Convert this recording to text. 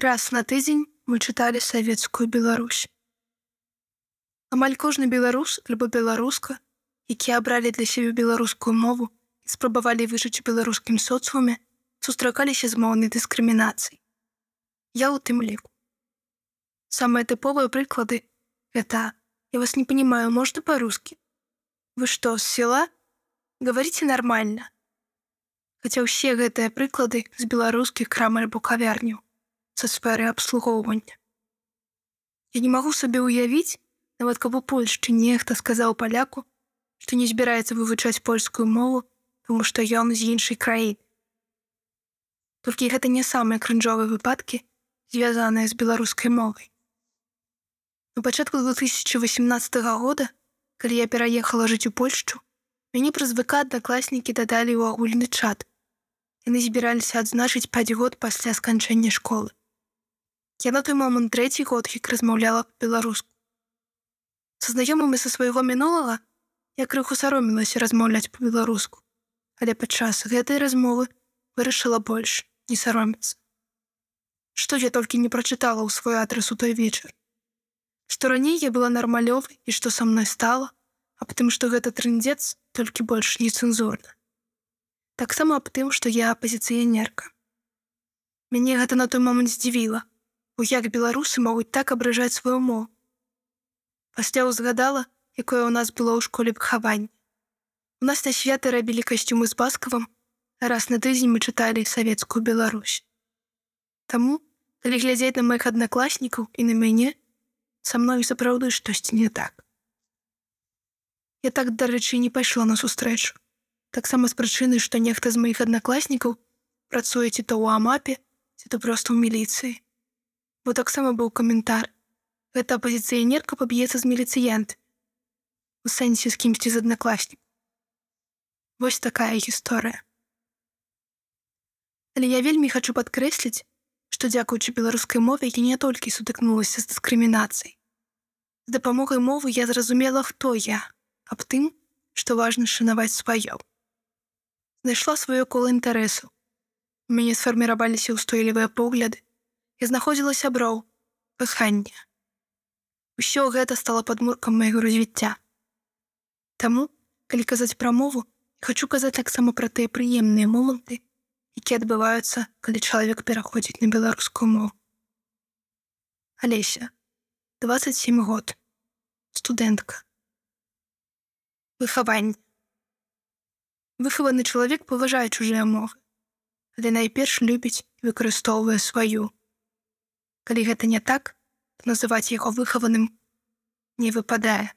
Раз на тыдзень мы чыталі савецкую Беларусь. Амаль кожны беларус альбо беларуска, якія абралі для сябе беларускую мову і спрабавалі выжыць у беларускім соцуме, сустракаліся з моўнай дыскрымінацыяй. Я ў тым ліку. Самыя тыповыя прыклады это я вас не понимаю, можно по-русски? Вы что, с села? Говорите нормально. Хаця ўсе гэтыя прыклады з беларускіх крам альбо кавярняў са сферы абслугоўвання. Я не магу сабе ўявіць, нават каб у Польшчы нехта сказаў паляку, што не збіраецца вывучаць польскую мову, тому што ён з іншай краіны. Толькі гэта не самыя крынжовыя выпадкі, звязаныя з беларускай мовай. На пачатку 2018 года, калі я пераехала жыць у Польшчу, мяне праз ВК аднакласнікі дадалі ў агульны чат. Яны збіраліся адзначыць 5 год пасля сканчэння школы. Я на той момант трэці год як размаўляла беларуску. Са знаёмымі са свайго мінулага я крыху саромілася размаўляць па-беларуску, але падчас гэтай размовы вырашыла больш не сароміцца. Што я толькі не прачытала ў свой адрас у той вечар. Што раней я была нармалёвай і што са мной стала, аб тым, што гэта трындзец толькі больш нецэнзурна. Таксама аб тым, што я апазіцыянерка. Мяне гэта на той момант здзівіла, бо як беларусы могуць так абражаць сваю мову. Пасля ўзгадала, якое ў нас было ў школе выхавання. У нас на святы рабілі касцюмы з баскавым, а раз на тыдзень мы чыталі савецкую Беларусь. Таму, калі глядзець на маіх аднакласнікаў і на мяне, са мной сапраўды штосьці не так. Я так, дарэчы, не пайшла на сустрэчу. Таксама з прычыны, што нехта з маіх аднакласнікаў працуе ці то ў амапе, ці то проста ў міліцыі бо таксама быў каментар. Гэта апазіцыянерка паб'ецца з міліцыянт. У сэнсе з кімсьці з аднакласнік. Вось такая гісторыя. Але я вельмі хачу падкрэсліць, што дзякуючы беларускай мове я не толькі сутыкнулася з дыскрымінацыяй. З дапамогай мовы я зразумела, хто я, аб тым, што важна шанаваць сваё. Знайшла сваё кола інтарэсу. У мяне сфарміраваліся ўстойлівыя погляды, я знаходзіла сяброў кахання. Усё гэта стало падмуркам майго развіцця. Таму, калі казаць пра мову, хочу казаць таксама пра тыя прыемныя моманты, якія адбываюцца, калі чалавек пераходзіць на беларускую мову. Алеся 27 год студэнтка выхаванне выхаваны чалавек паважае чужыя мовы але найперш любіць выкарыстоўвае сваю Калі гэта не так, то называць яго выхаваным не выпадае.